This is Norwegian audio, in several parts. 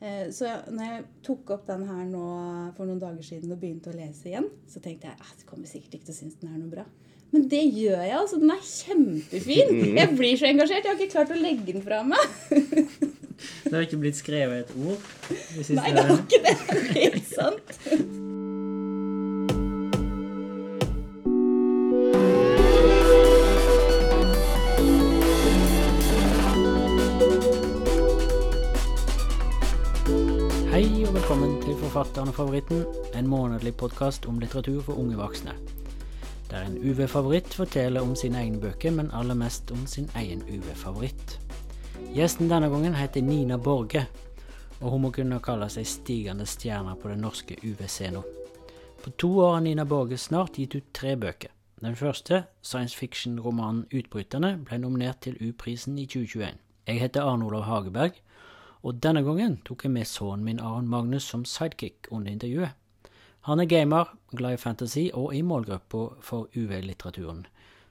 Eh, Så når jeg tok opp den her nå for noen dager siden og begynte å lese igjen, så tenkte jeg at jeg kommer sikkert ikke til å synes den er noe bra. Men det gjør jeg. altså. Den er kjempefin. Jeg blir så engasjert. Jeg har ikke klart å legge den fra meg. Det har ikke blitt skrevet et ord de siste Nei, det har ikke det. Det er Helt sant. velkommen til Forfatteren og favoritten, en månedlig podkast om litteratur for unge voksne. Der en UV-favoritt forteller om sine egne bøker, men aller mest om sin egen UV-favoritt. Gjesten denne gangen heter Nina Borge, og hun må kunne kalle seg stigende stjerne på den norske UV-scenen. På to år har Nina Borge snart gitt ut tre bøker. Den første, science fiction-romanen 'Utbryterne', ble nominert til U-prisen i 2021. Jeg heter Arne Olav Hageberg, og denne gangen tok jeg med sønnen min Aron Magnus som sidekick under intervjuet. Han er gamer, glad i fantasy og i målgruppa for UV-litteraturen.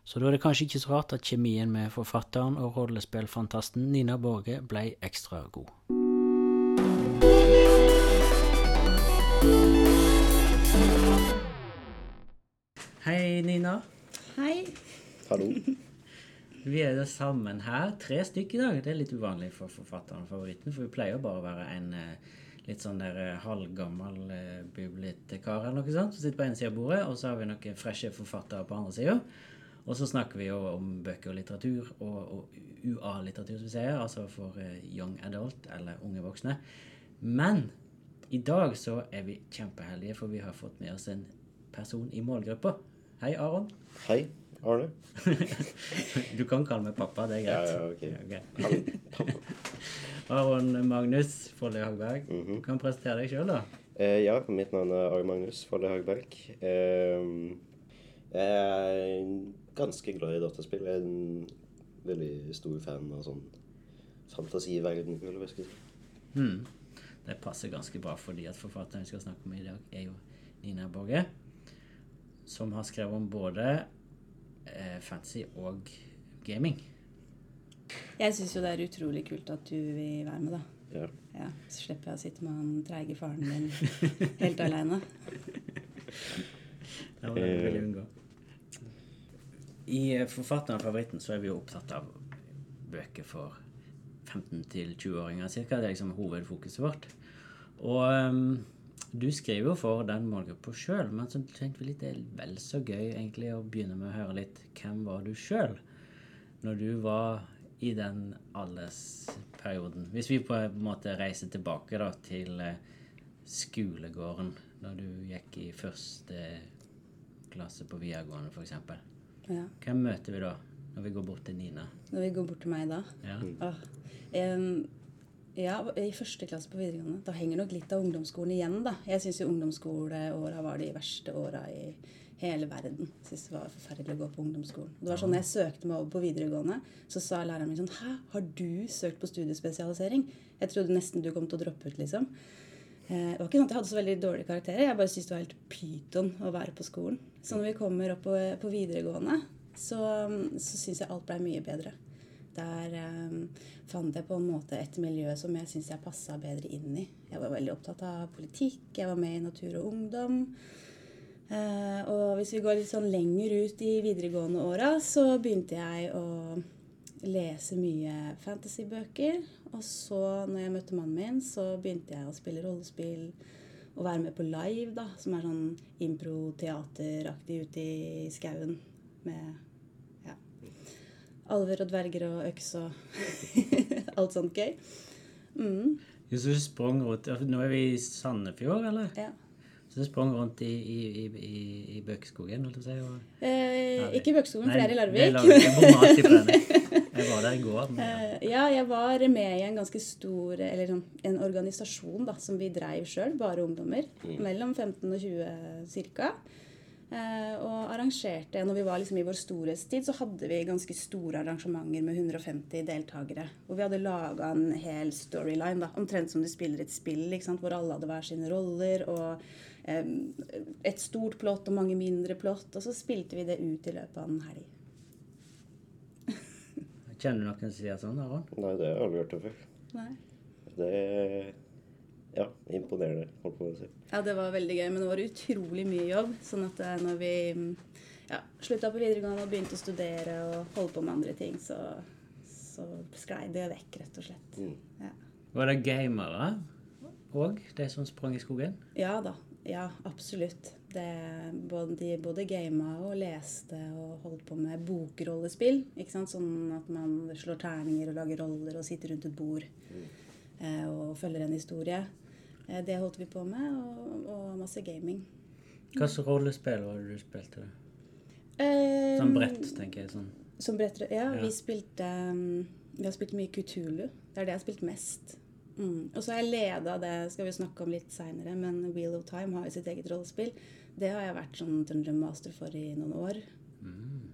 Så da er det kanskje ikke så rart at kjemien med forfatteren og rollespillfantasten Nina Borge ble ekstra god. Hei, Nina. Hei. Hallo. Vi er sammen her, tre stykker i dag. Det er litt uvanlig for forfatteren og favoritten, for vi pleier bare å være en eh, litt sånn der eh, halvgammel eh, bibliotekar eller noe sånt, som sitter på ene sida av bordet, og så har vi noen freshe forfattere på andre sida. Og så snakker vi jo om bøker og litteratur, og, og UA-litteratur, som vi sier, altså for young adult, eller unge voksne. Men i dag så er vi kjempeheldige, for vi har fått med oss en person i målgruppa. Hei, Aron. Hei, Arne. Du kan kalle meg pappa, det er greit. ja, ja, Ok. Hallo, pappa. Aron Magnus Folle Hagberg. Mhm. Du kan presentere deg sjøl, da. Eh, ja, mitt navn er Aron Magnus Folle Hagberg. Eh, jeg er ganske glad i dataspill. Jeg er en veldig stor fan av sånn fantasiverden, eller hva jeg skal si. Hmm. Det passer ganske bra, fordi at forfatteren vi skal snakke om i dag, er jo Nina Borge. Som har skrevet om både fantasy og gaming. Jeg syns jo det er utrolig kult at du vil være med, da. Ja. Ja, Så slipper jeg å sitte med han treige faren din helt aleine. Det var det vi ville unngå. I eh, Forfatteren og favoritten så er vi jo opptatt av bøker for 15 til 20-åringer ca. Det er liksom hovedfokuset vårt. Og ehm, du skriver jo for den målgruppa sjøl, men så tenkte vi litt det er vel så gøy egentlig å begynne med å høre litt hvem var du sjøl når du var i den aldersperioden? Hvis vi på en måte reiser tilbake da til eh, skolegården når du gikk i første klasse på videregående f.eks. Ja. Hvem møter vi da når vi går bort til Nina? Når vi går bort til meg da. Ja. Åh. Em, ja, i første klasse på videregående. Da henger nok litt av ungdomsskolen igjen, da. Jeg syns jo ungdomsskoleåra var de verste åra i hele verden. Syns det var forferdelig å gå på ungdomsskolen. Det var sånn jeg søkte meg over på videregående, så sa læreren min sånn Hæ, har du søkt på studiespesialisering? Jeg trodde nesten du kom til å droppe ut, liksom. Eh, Det var ikke sånn at jeg hadde så veldig dårlige karakterer. Jeg bare syntes det var helt pyton å være på skolen. Så når vi kommer opp på, på videregående, så, så syns jeg alt blei mye bedre. Der eh, fant jeg på en måte et miljø som jeg syns jeg passa bedre inn i. Jeg var veldig opptatt av politikk. Jeg var med i Natur og Ungdom. Eh, og hvis vi går litt sånn lenger ut i videregående åra, så begynte jeg å lese mye fantasybøker. Og så, når jeg møtte mannen min, så begynte jeg å spille rollespill og være med på live, da, som er sånn impro-teateraktig ute i skauen med alver og dverger og øks og alt sånt gøy. Mm, så du sprang rundt Nå er vi i Sandefjord, eller? ja. Så du sprang rundt i, i, i, i, i Bøkeskogen, holdt jeg på å si? Og... Eh, ikke i Bøkskogen, for det er i det Larvik. Larvik. Jeg bomma alltid på den. Jeg var der i går. Men, ja. Eh, Ja, jeg var med i en ganske stor Eller sånn, en organisasjon da, som vi dreiv sjøl, bare ungdommer. Mellom 15 og 20 ca. Eh, og arrangerte Når vi var liksom i vår storhetstid, så hadde vi ganske store arrangementer med 150 deltakere. Og vi hadde laga en hel storyline, da, omtrent som du spiller et spill, ikke sant? hvor alle hadde hver sine roller. og eh, et stort plott og mange mindre plott. Og så spilte vi det ut i løpet av en helg. Kjenner du noen som sier sånn, Aron? Nei, det har jeg aldri hørt det før. Nei. Det ja, imponerende. holdt på å si. Ja, det var veldig gøy, men det var utrolig mye jobb. Sånn at eh, når vi mm, ja, slutta på videregående og begynte å studere og holde på med andre ting, så, så sklei det vekk, rett og slett. Mm. Ja. Var det gamere òg, de som sprang i skogen? ja da. Ja, absolutt. Det, både, de både gama og leste og holdt på med bokrollespill. Ikke sant? Sånn at man slår terninger og lager roller og sitter rundt et bord eh, og følger en historie. Eh, det holdt vi på med, og, og masse gaming. Slags rollespill var det du spilte? Eh, Sånn brett, tenker jeg. sånn. Som bredt, ja, Ja. vi spilte um, Vi har spilt mye Kutulu. Det er det jeg har spilt mest. Mm. Og så har jeg leda det, skal vi snakke om litt seinere, men Wheel of Time har jo sitt eget rollespill. Det har jeg vært sånn Dungeon Master for i noen år. Mm.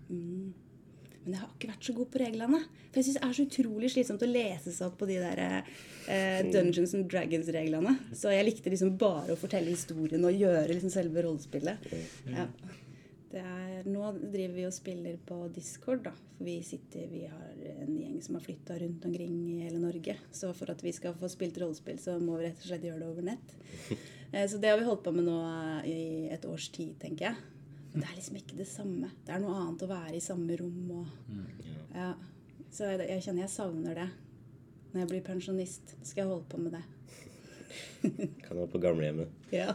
Men jeg har ikke vært så god på reglene. For jeg syns det er så utrolig slitsomt å lese seg opp på de der eh, Dungeons and Dragons-reglene. Så jeg likte liksom bare å fortelle historien og gjøre liksom selve rollespillet. Ja. Det er, nå driver vi og spiller på Discord, da. For vi, sitter, vi har en gjeng som har flytta rundt omkring i hele Norge. Så for at vi skal få spilt rollespill, så må vi rett og slett gjøre det over nett. Eh, Så det har vi holdt på med nå i et års tid, tenker jeg. Det er liksom ikke det samme. Det er noe annet å være i samme rom og ja. Så jeg, jeg kjenner jeg savner det. Når jeg blir pensjonist, skal jeg holde på med det. Kan være på gamlehjemmet Ja,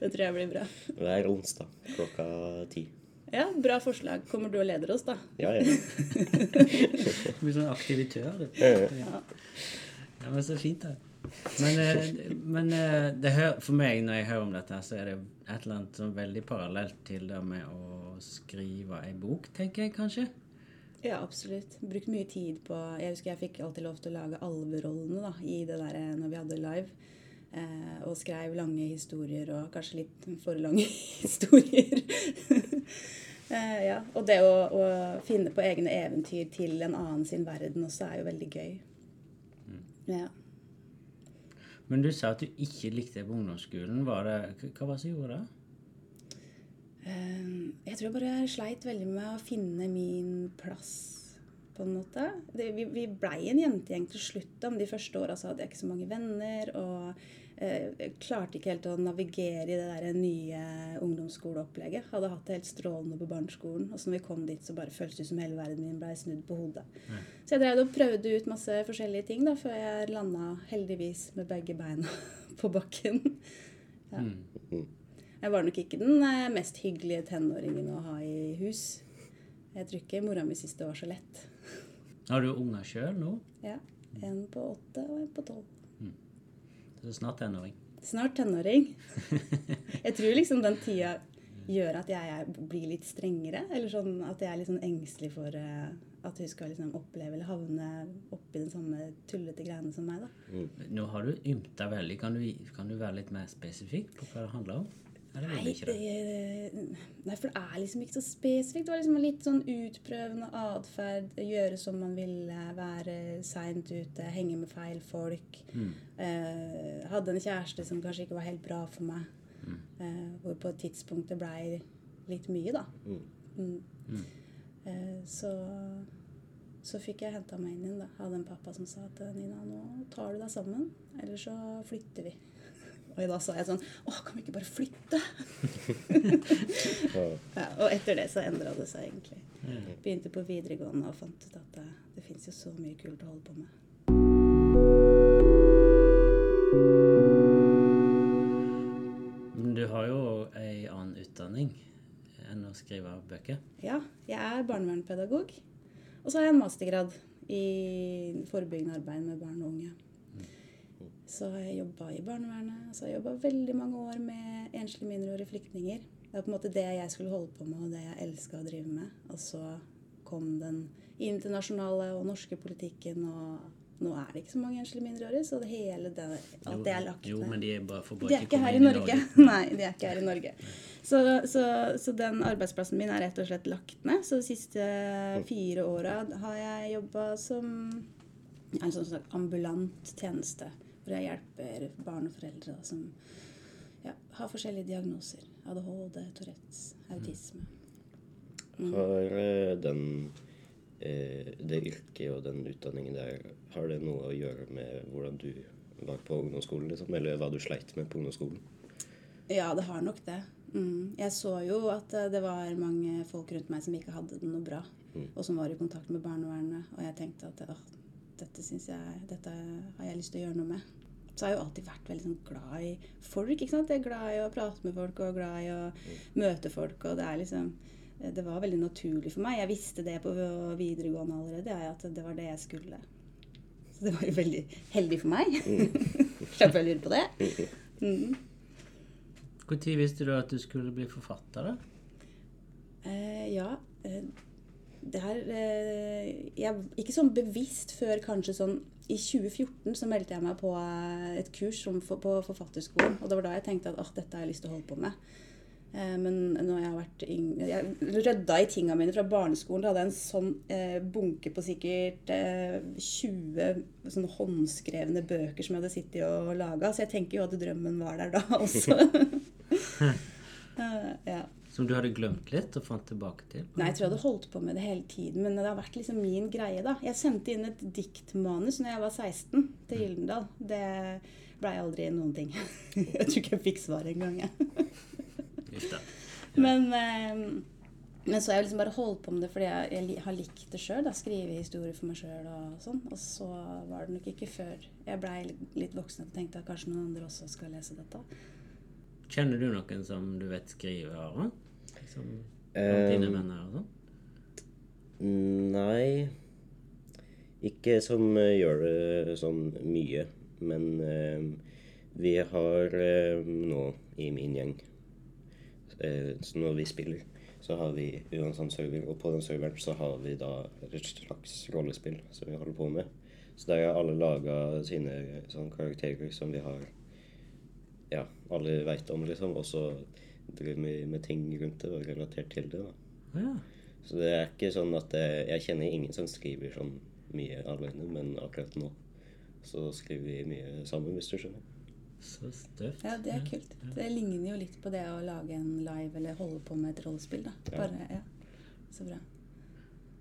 det tror jeg blir bra. hver onsdag klokka ti. Ja, bra forslag. Kommer du og leder oss, da? Ja, ja. Du blir sånn aktivitør, Ja, Ja. Ja, men så fint, det. Men, eh, men eh, det hø- for meg, når jeg hører om dette, så er det et eller annet sånn veldig parallelt til det med å skrive ei bok, tenker jeg kanskje. Ja, absolutt. Brukt mye tid på Jeg husker jeg fikk alltid lov til å lage alverollene da, i det der eh, når vi hadde live. Eh, og skrev lange historier, og kanskje litt for lange historier. eh, ja. Og det å, å finne på egne eventyr til en annen sin verden også er jo veldig gøy. Ja. Men du sa at du ikke likte det på ungdomsskolen. Var det, hva var det som gjorde det? Eh, jeg tror bare jeg sleit veldig med å finne min plass, på en måte. Det, vi vi blei en jentegjeng til slutt, men de første åra så hadde jeg ikke så mange venner. Og klarte ikke helt å navigere i det der nye ungdomsskoleopplegget. Hadde hatt det helt strålende på barneskolen. Og så når vi kom dit, så bare føltes det som hele verden min blei snudd på hodet. Så jeg drev og prøvde ut masse forskjellige ting da, før jeg landa heldigvis med begge beina på bakken. Ja. Jeg var nok ikke den eh, mest hyggelige tenåringen å ha i hus. Jeg tror ikke mora mi syntes det var så lett. Har du unger sjøl nå? Ja, En på åtte og en på tolv. Så snart tenåring. Snart tenåring. Jeg tror liksom den tida gjør at jeg er, blir litt strengere. Eller sånn at jeg er litt sånn engstelig for eh, at hun skal liksom oppleve eller havne oppi den samme tullete greiene som meg. da. Nå har du ymta veldig. Kan du, kan du være litt mer spesifikk på hva det handler om? Nei, det? nei, for det er liksom ikke så spesifikt. Det var liksom litt sånn utprøvende atferd. Gjøre som man ville, være seint ute, henge med feil folk. Eh, hadde en kjæreste som kanskje ikke var helt bra for meg. Eh, hvor på et tidspunkt det blei litt mye, da. Mm. Eh, så så fikk jeg henta meg inn igjen. da. Hadde en pappa som sa at Nina, nå tar du deg sammen, eller så flytter vi. Og da sa jeg sånn Å, kan vi ikke bare flytte? ja, og etter det så endra det seg egentlig. Begynte på videregående og fant ut at det, det fins jo så mye kult å holde på med. Men du har jo ei annen utdanning enn å skrive bøker. Ja, jeg er barnevernspedagog. Og så har jeg en mastergrad i forebyggende arbeid med barn og unge. Så har jeg jobba i barnevernet. Så har jeg jobba veldig mange år med enslige mindreårige flyktninger. Det er på en måte det jeg skulle holde på med, og det jeg elska å drive med. Og så kom den internasjonale og norske politikken, og nå er det ikke så mange enslige mindreårige, så det hele det, alt det er lagt Jo, ned. men de er bare De bare er ikke her i inn Norge. Nei, de er ikke her i Norge. Så, så, så den arbeidsplassen min er rett og slett lagt ned. Så de siste fire åra har jeg jobba som en sånn ambulant tjeneste. Hvor jeg hjelper barn og foreldre da, som ja, har forskjellige diagnoser. ADHD, Tourettes, autisme. Har eh, den eh, det yrket og den utdanningen der Har det noe å gjøre med hvordan du var på ungdomsskolen, liksom? Eller hva du sleit med på ungdomsskolen? Ja, det har nok det. Mm. Jeg så jo at eh, det var mange folk rundt meg som ikke hadde det noe bra. Og som var i kontakt med barnevernet. Og jeg tenkte at dette, jeg, dette har jeg lyst til å gjøre noe med. Så har jeg jo alltid vært veldig sånn glad i folk. ikke sant? Jeg er glad i å prate med folk og glad i å møte folk. Og det er liksom Det var veldig naturlig for meg. Jeg visste det på videregående allerede, jeg, at det var det jeg skulle. Så det var jo veldig heldig for meg. Slapp jeg lure på det. Mm. Når visste du at du skulle bli forfatter? da? Eh, ja. Det her eh, jeg, Ikke sånn bevisst før kanskje sånn I 2014 så meldte jeg meg på eh, et kurs som, for, på Forfatterskolen. Og det var da jeg tenkte at oh, dette har jeg lyst til å holde på med. Eh, men når jeg har vært yngre Jeg rydda i tinga mine fra barneskolen. Da hadde jeg en sånn eh, bunke på sikkert eh, 20 sånn håndskrevne bøker som jeg hadde sittet og laga. Så jeg tenker jo at drømmen var der da også. uh, ja. Som du hadde glemt litt og fant tilbake til? Nei, jeg tror jeg hadde holdt på med det hele tiden. Men det har vært liksom min greie, da. Jeg sendte inn et diktmanus når jeg var 16 til Gyldendal. Det blei aldri noen ting. Jeg tror ikke jeg fikk svar engang, jeg. Det. Men, eh, men så har jeg liksom bare holdt på med det fordi jeg, jeg har likt det sjøl. Skrive historier for meg sjøl og sånn. Og så var det nok ikke før jeg blei litt voksen og tenkte at kanskje noen andre også skal lese dette. Kjenner du noen som du vet skriver? Aron? Liksom, Eh, blant dine venner og sånn? Nei Ikke som eh, gjør det sånn mye. Men eh, vi har eh, nå i min gjeng eh, Så når vi spiller, så har vi uansett sånn server, og på den serveren så har vi da et slags rollespill som vi holder på med. Så der har alle laga sine sånne karakterer som vi har Ja, alle veit om, liksom. Og så driver med, med ting rundt det og relatert til det. da. Ja. Så det er ikke sånn at jeg, jeg kjenner ingen som skriver sånn mye alene, men akkurat nå så skriver vi mye sammen, hvis du skjønner. Så støft. Ja, det er kult. Det ligner jo litt på det å lage en live eller holde på med et rollespill. da. Bare, ja. Så bra.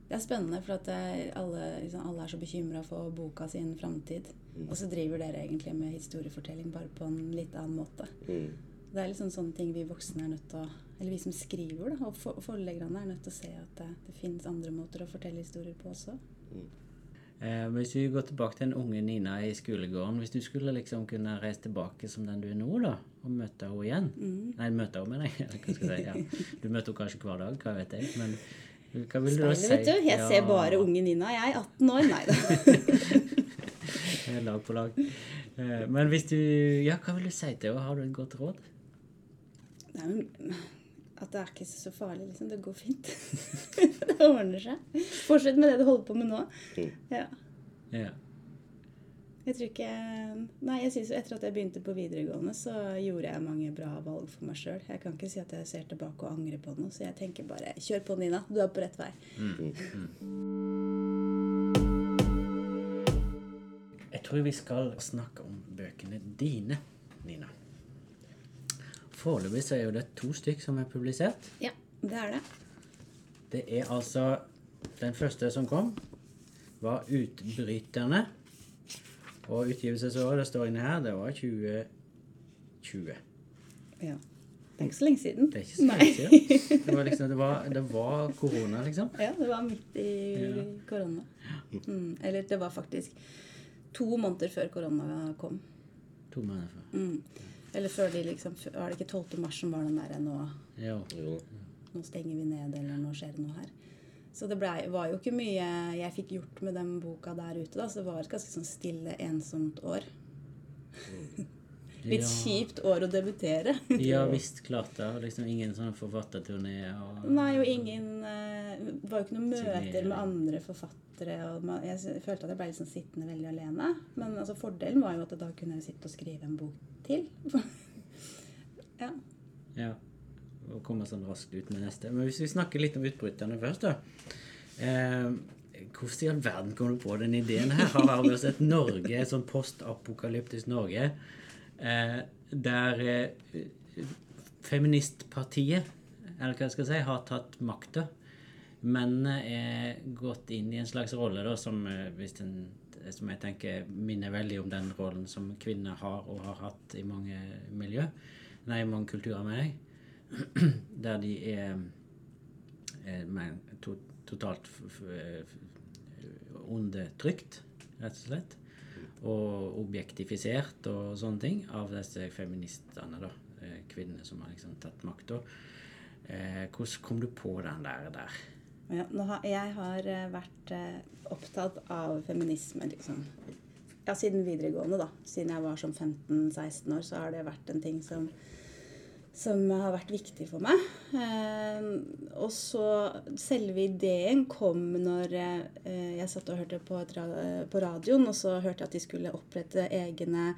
Det er spennende, for at alle, liksom, alle er så bekymra for boka sin framtid. Mm. Og så driver dere egentlig med historiefortelling bare på en litt annen måte. Mm. Det er liksom sånne ting vi voksne er nødt til å Eller vi som skriver, da, og for, forleggerne er nødt til å se at det, det finnes andre måter å fortelle historier på også. Eh, hvis vi går tilbake til den unge Nina i skolegården Hvis du skulle liksom kunne reise tilbake som den du er nå, da, og møte henne igjen Nei, møte henne, mener jeg. Hva skal jeg si? Ja. Du møter henne kanskje hver dag, hva vet jeg. Men hva vil du da si? vet du. Jeg Ja, ser bare unge Nina. Jeg er 18 år. Nei da. Lag på lag. Eh, Men hvis du Ja, hva vil du si til henne? Har du et godt råd? Nei, men at det er ikke så farlig, liksom. Det går fint. det ordner seg. Fortsett med det du holder på med nå. Ja. Ja. Jeg tror ikke Nei, jeg synes etter at jeg begynte på videregående, så gjorde jeg mange bra valg for meg sjøl. Jeg kan ikke si at jeg ser tilbake og angrer på noe, så jeg tenker bare kjør på, Nina. Du er på rett vei. Jeg tror vi skal snakke om bøkene dine, Nina. Foreløpig så er jo det to stykk som er publisert. Ja, det er det. Det er altså Den første som kom, var 'Utbryterne'. Og utgivelsesåret det står inne her, det var 2020. Ja. Det er ikke så lenge siden. Det er ikke så lenge siden. Det var, liksom, det var, det var korona, liksom. Ja, det var midt i korona. Mm. Eller det var faktisk to måneder før korona kom. To måneder før. Mm. Eller før de liksom Var det ikke 12. mars som var den derre nå. Jo. nå stenger vi ned, eller nå skjer det noe her. Så det ble, var jo ikke mye jeg fikk gjort med den boka der ute, da. Så det var et ganske sånn stille, ensomt år. Litt Ja. kjipt år å debutere. Ja visst, klart det. Og Liksom ingen sånn forfatterturné og Nei, og ingen eh, Det var jo ikke noen møter med andre forfattere. Og man, jeg følte at jeg ble liksom sittende veldig alene. Men altså, fordelen var jo at da kunne jeg sitte og skrive en bok til. ja. Ja. Og komme sånn raskt ut med neste. Men hvis vi snakker litt om utbryterne først, da. Eh, hvordan i all verden kom du på den ideen her? Har vi sett Norge, et sånn postapokalyptisk Norge, eh, der eh, feministpartiet, eller hva jeg skal si, har tatt makta. Mennene er gått inn i en slags rolle da, som eh, en som jeg tenker minner veldig om den rollen som kvinner har og har hatt i mange miljø, nei, i mange kulturer, mener jeg, der de er, er men, to, totalt undertrykt, rett og slett, og objektifisert og sånne ting av disse feministene, da, eh, kvinnene som har liksom tatt makta. Eh, hvordan kom du på den der? der? Ja, har, jeg har eh, vært opptatt av feminisme liksom. ja, siden videregående. da. Siden jeg var som 15-16 år, så har det vært en ting som, som har vært viktig for meg. Eh, og så selve ideen kom når eh, jeg satt og hørte på, på radioen, og så hørte jeg at de skulle opprette egne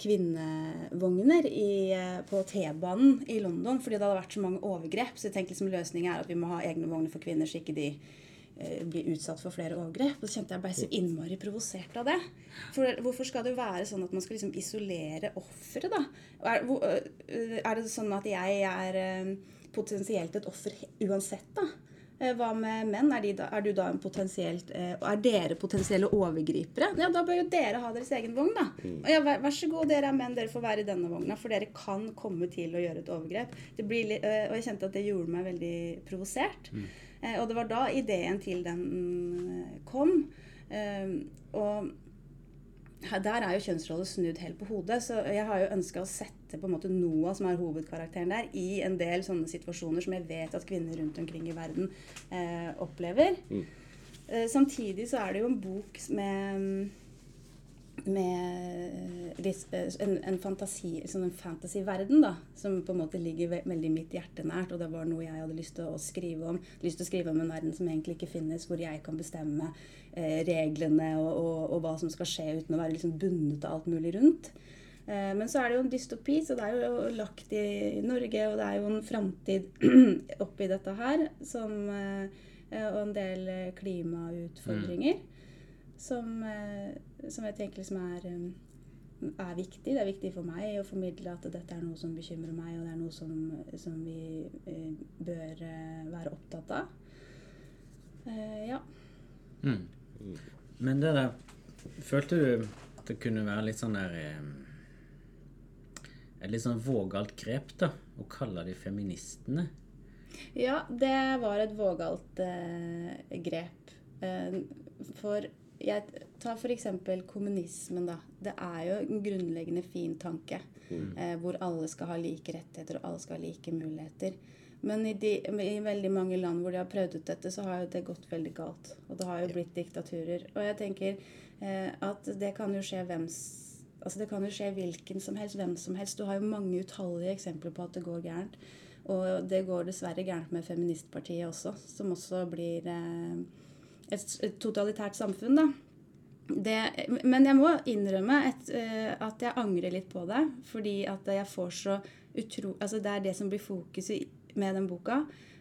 kvinnevogner i, eh, på T-banen i London fordi det hadde vært så mange overgrep. Så jeg tenkte liksom løsningen er at vi må ha egne vogner for kvinner, så ikke de eh, blir utsatt for flere overgrep. Så kjente jeg bare så innmari provosert av det. For hvorfor skal det være sånn at man skal liksom isolere offeret, da? Er, øh, er det sånn at jeg er øh, potensielt et offer uansett, da? Eh, Hva med menn? Er, de da, er du da en potensielt eh, Er dere potensielle overgripere? Ja, da bør jo dere ha deres egen vogn, da. Og ja, vær, vær så god, dere er menn, dere får være i denne vogna, for dere kan komme til å gjøre et overgrep. Det blir, eh, og jeg kjente at det gjorde meg veldig provosert. Eh, Og det var da ideen til den eh, kom. Eh, Og der er jo kjønnsroller snudd helt på hodet. Så jeg har jo ønska å sette på en måte Noah, som er hovedkarakteren der, i en del sånne situasjoner som jeg vet at kvinner rundt omkring i verden eh, opplever. Eh, samtidig så er det jo en bok med med eh, en, en fantasi, sånn en fantasyverden, da, som på en måte ligger ve veldig mitt hjerte nært. Og det var noe jeg hadde lyst til å skrive om. Lyst til å skrive om en verden som egentlig ikke finnes, hvor jeg kan bestemme eh, reglene og, og, og hva som skal skje, uten å være liksom bundet av alt mulig rundt. Eh, men så er det jo en dystopi, så det er jo lagt i Norge, og det er jo en framtid oppi dette her, som, eh, og en del klimautfordringer. klimautfordringer som, eh, som jeg tenker liksom er, eh, er viktig. Det er viktig for meg å formidle at dette er noe som bekymrer meg, og det er noe som, som vi eh, bør eh, være opptatt av. Eh, ja. Mm. Men det der Følte du det kunne være litt sånn der eh, Et litt sånn vågalt grep, da? Å kalle de feministene? Ja, det var et vågalt eh, grep. Eh, for jeg tar f.eks. kommunismen, da. Det er jo en grunnleggende fin tanke. Eh, hvor alle skal ha like rettigheter, og alle skal ha like muligheter. Men i, de, i veldig mange land hvor de har prøvd ut dette, så har jo det gått veldig galt. Og det har jo blitt diktaturer. Og jeg tenker eh, at det kan jo skje hvem Altså Det kan jo skje hvilken som helst, hvem som helst. Du har jo mange utallige eksempler på at det går gærent. Og det går dessverre gærent med feministpartiet også, som også blir eh, et, et totalitært samfunn, da. Det, men jeg må innrømme et, eh, at jeg angrer litt på det. Fordi at jeg får så utro... Altså det er det som blir fokuset med den boka.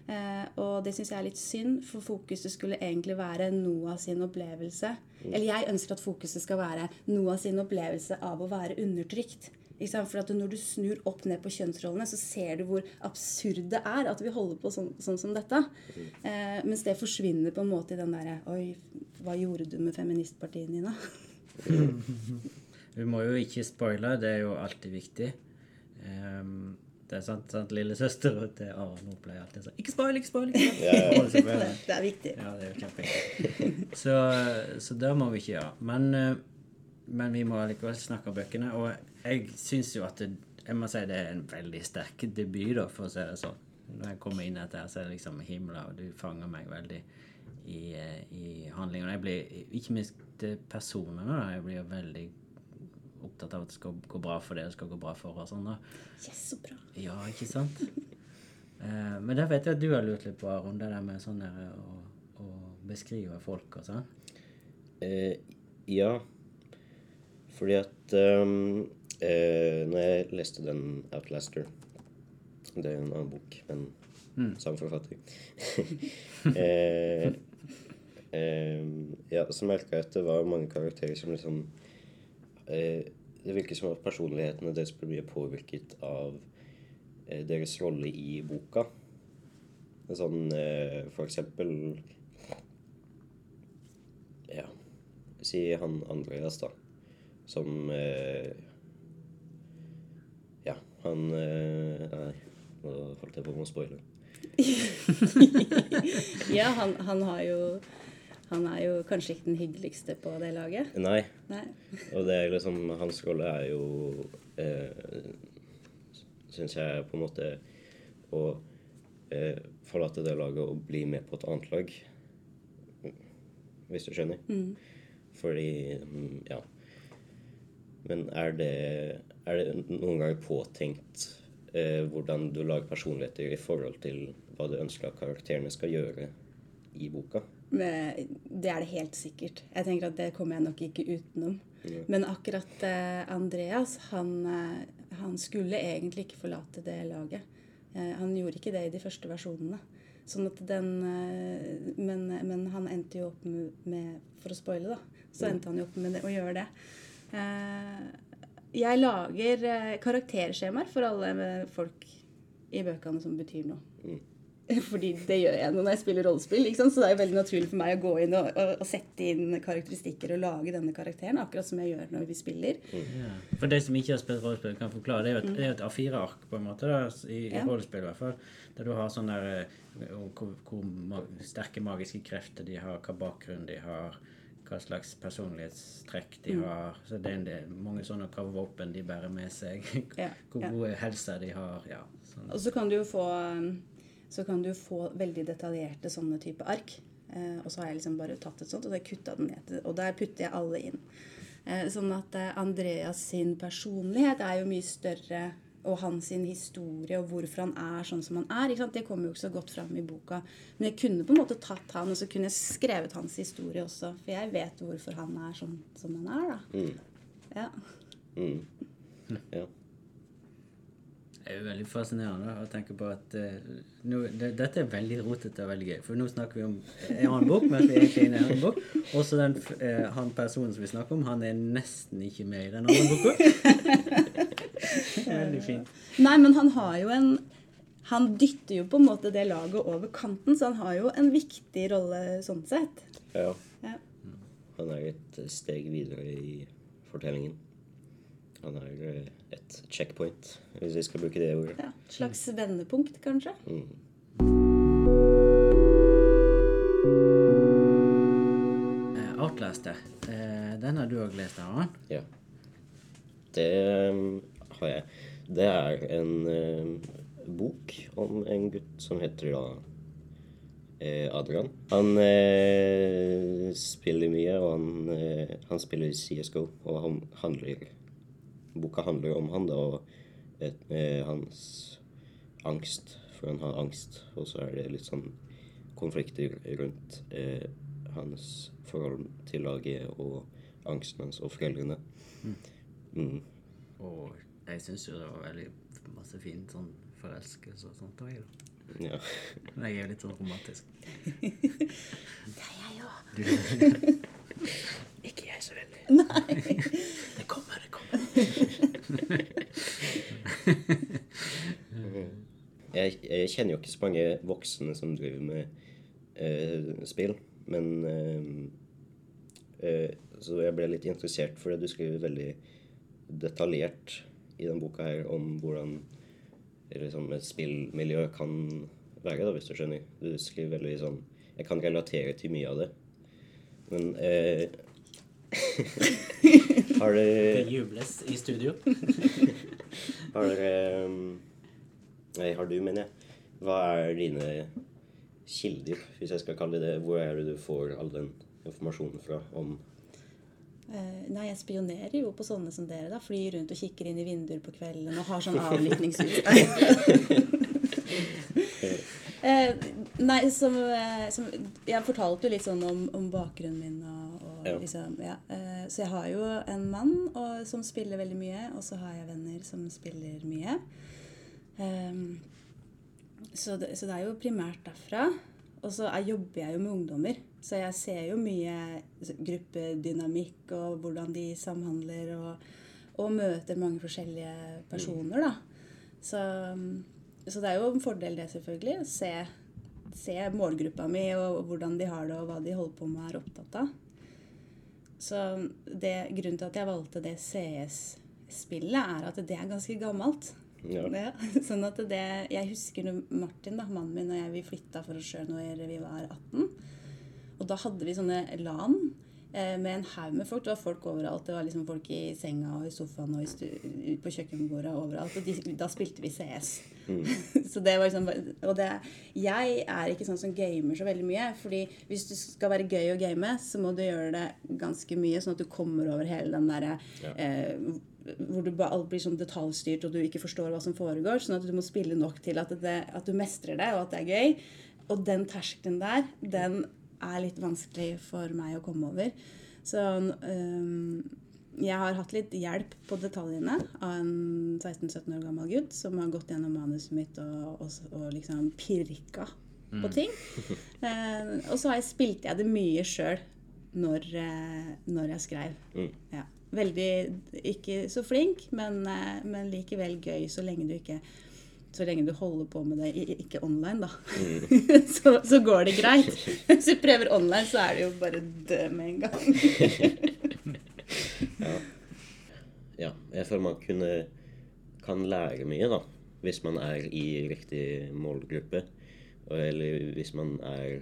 Eh, og det syns jeg er litt synd, for fokuset skulle egentlig være Noah sin opplevelse. Eller jeg ønsker at fokuset skal være Noah sin opplevelse av å være undertrykt. Ikke sant? For at når du snur opp ned på kjønnsrollene, så ser du hvor absurd det er at vi holder på sånn, sånn som dette. Eh, mens det forsvinner på en måte i den derre Oi, hva gjorde du med feministpartiet, Nina? Vi må jo ikke spoile, det er jo alltid viktig. Um, det er sant, sant lillesøster til Aron hun pleier alltid å si 'Ikke spoil, ikke spoil!' Ikke spoil. Ja, ja. Det. Er viktig. Ja, det er jo kjempeviktig. Så, så det må vi ikke gjøre. Men, eh, men vi må likevel snakke om bøkene. Og jeg syns jo at det, jeg må si det er en veldig sterk debut, da, for å si det sånn. Når jeg kommer inn etter her, så er det liksom himla, og du fanger meg veldig i, eh, i handlingen. Og jeg blir, ikke minst personene, da. Jeg blir jo veldig opptatt av at det skal gå bra for det, det skal gå bra for og Sånn, da. Yes, så bra. Ja, ikke sant? Eh, men der vet jeg at du har lurt litt på, Aron, det der med sånn der å, å beskrive folk og sånn. Eh, ja. Fordi at um, eh, Når jeg leste den Outlaster Det er jo en annen bok, men samme forfatter. eh, eh, ja, så merka jeg at det var mange karakterer som liksom eh, Det virker som at personlighetene deres blir påvirket av eh, deres rolle i boka. Sånn eh, for eksempel Ja. si han Andreas, da, som eh, han eh, Nei, nå holdt jeg på med å spoile. Ja, han, han har jo Han er jo kanskje ikke den hyggeligste på det laget. Nei, Nei. og det er liksom Hans rolle er jo eh, Syns jeg på en måte å eh, forlate det laget og bli med på et annet lag. Hvis du skjønner. Fordi mm, Ja. Men er det, er det noen gang påtenkt eh, hvordan du lager personligheter i forhold til hva du ønsker at karakterene skal gjøre i boka? Det er det helt sikkert. Jeg tenker at det kommer jeg nok ikke utenom. Men akkurat eh, Andreas, han, eh, han skulle egentlig ikke forlate det laget. Eh, han gjorde ikke det i de første versjonene. Sånn at den eh, men, men han endte jo opp med, med For å spoile, da. Så endte han jo opp med det, å gjøre det. Eh, jeg lager eh, karakterskjemaer for alle eh, folk i bøkene som betyr noe. Fordi det gjør jeg når jeg spiller rollespill. Ikke sant? Så det er jo veldig naturlig for meg å gå inn og, og, og sette inn karakteristikker og lage denne karakteren, akkurat som jeg gjør når vi spiller. Ja. For de som ikke har spilt rollespill, kan forklare. Det er jo et, er et A4-ark, på en måte, da, i, i Ja. rollespill i hvert fall. Der du har sånn der eh, hvor, hvor ma sterke magiske krefter de har, hva bakgrunn de har, hva slags personlighetstrekk de har. Så det er en del, mange sånne hva våpen de bærer med seg. Ja, Hvor ja. gode helse de har. Ja, sånn. Og så kan få, så kan du få veldig detaljerte sånne type ark. Eh, og så har jeg liksom bare tatt et sånt, og så har jeg kutta den ned. Og der putter jeg alle inn. Eh, sånn at eh, Andreas sin personlighet er jo mye større, og hans historie og hvorfor han er sånn som han er. Ikke sant? Det kommer jo ikke så godt fram i boka. Men jeg kunne på en måte tatt han, og så kunne jeg skrevet hans historie også. For jeg vet hvorfor han er sånn som han er, da. Ja. Mm. Ja. Det er jo veldig fascinerende å tenke på at uh, nå, det, dette er veldig rotete og veldig gøy. For nå snakker vi om en annen bok, mens vi egentlig er inne i en annen bok. Også den, eh, han personen som vi snakker om, han er nesten ikke med i den andre boka. veldig fint. Nei, men han har jo en Han dytter jo på en måte det laget over kanten, så han har jo en viktig rolle sånn sett. ja. Ja. Han er et steg videre i fortellingen. Han er eh, et checkpoint, hvis vi skal bruke det ordet. ja. Et Slags vendepunkt, kanskje. Mm. Outlaster. Eh, den har du òg lest, Aron? Ja. Det har jeg. Det er en um, bok om en gutt som heter da eh, Adrian. Han eh, spiller mye, og han, eh, han spiller CSGO, og han handler Boka handler om han da, og et, eh, hans angst, for han har angst. Og så er det litt sånn konflikter rundt eh, hans forhold til laget og angsten hans og foreldrene. Mm. Og jeg syns jo det var veldig masse fint sånn forelskelse og sånt òg. Ja. Men jeg er jo litt sånn romantisk. Det er jeg òg. Ikke jeg så veldig. Nei. Det kommer, det kommer. Jeg, jeg kjenner jo ikke så mange voksne som driver med uh, spill, men uh, uh, Så jeg ble litt interessert, fordi du skriver veldig detaljert i denne boka her om hvordan liksom, et spillmiljø kan være, da, hvis du skjønner. Du skriver veldig sånn Jeg kan relatere til mye av det. Men eh, Har du Det jubles i studio. Har dere um, Nei, har du, mener jeg. Hva er dine kilder, hvis jeg skal kalle det det? Hvor er det du får all den informasjonen fra om Eh, nei, jeg spionerer jo på sånne som dere. da, Flyr rundt og kikker inn i vinduer på kvelden og har sånn avlyttingsutstyr. eh, nei, som, eh, som Jeg fortalte jo litt sånn om, om bakgrunnen min og, og Ja. liksom Ja. Eh, så jeg har jo en mann og, som spiller veldig mye, og så har jeg venner som spiller mye. Ehm, så, det, så det er jo primært derfra. Og så er, jobber jeg jo med ungdommer, så jeg ser jo mye gruppedynamikk og hvordan de samhandler, og, og møter mange forskjellige personer, da. Så, så det er jo en fordel det, selvfølgelig. Å se, se målgruppa mi og hvordan de har det, og hva de holder på med og er opptatt av. Så det, grunnen til at jeg valgte det CS-spillet, er at det er ganske gammelt. Ja. Ja, sånn at det, Jeg husker Martin, da, mannen min og jeg, vi flytta for oss sjøl når vi var 18. Og da hadde vi sånne LAN eh, med en haug med folk. Det var folk overalt. Det var liksom folk i senga og i sofaen og i på kjøkkenbordet og overalt. Og de, da spilte vi CS. så det var liksom Og det Jeg er ikke sånn som gamer så veldig mye. fordi hvis du skal være gøy å game, så må du gjøre det ganske mye, sånn at du kommer over hele den derre Ja. eh, hvor du bare, alt blir sånn detaljstyrt og du ikke forstår hva som foregår. Sånn at du må spille nok til at, det, at du mestrer det, og at det er gøy. Og den terskelen der, den er litt vanskelig for meg å komme over. Så um, jeg har hatt litt hjelp på detaljene av en 16-17 år gammel gutt som har gått gjennom manuset mitt og, og, og liksom pirka på ting. uh, og så har jeg spilte jeg det mye sjøl når, uh, når jeg skrev. Mm. Ja. Veldig ikke så flink, men, eh, men likevel gøy så lenge du ikke så lenge du holder på med det, ikke online, da. så, så går det greit. Hvis du prøver online, så er det jo bare dø med en gang. ja. Jeg føler man kunne, kan lære mye, da. Hvis man er i riktig målgruppe. Eller hvis man er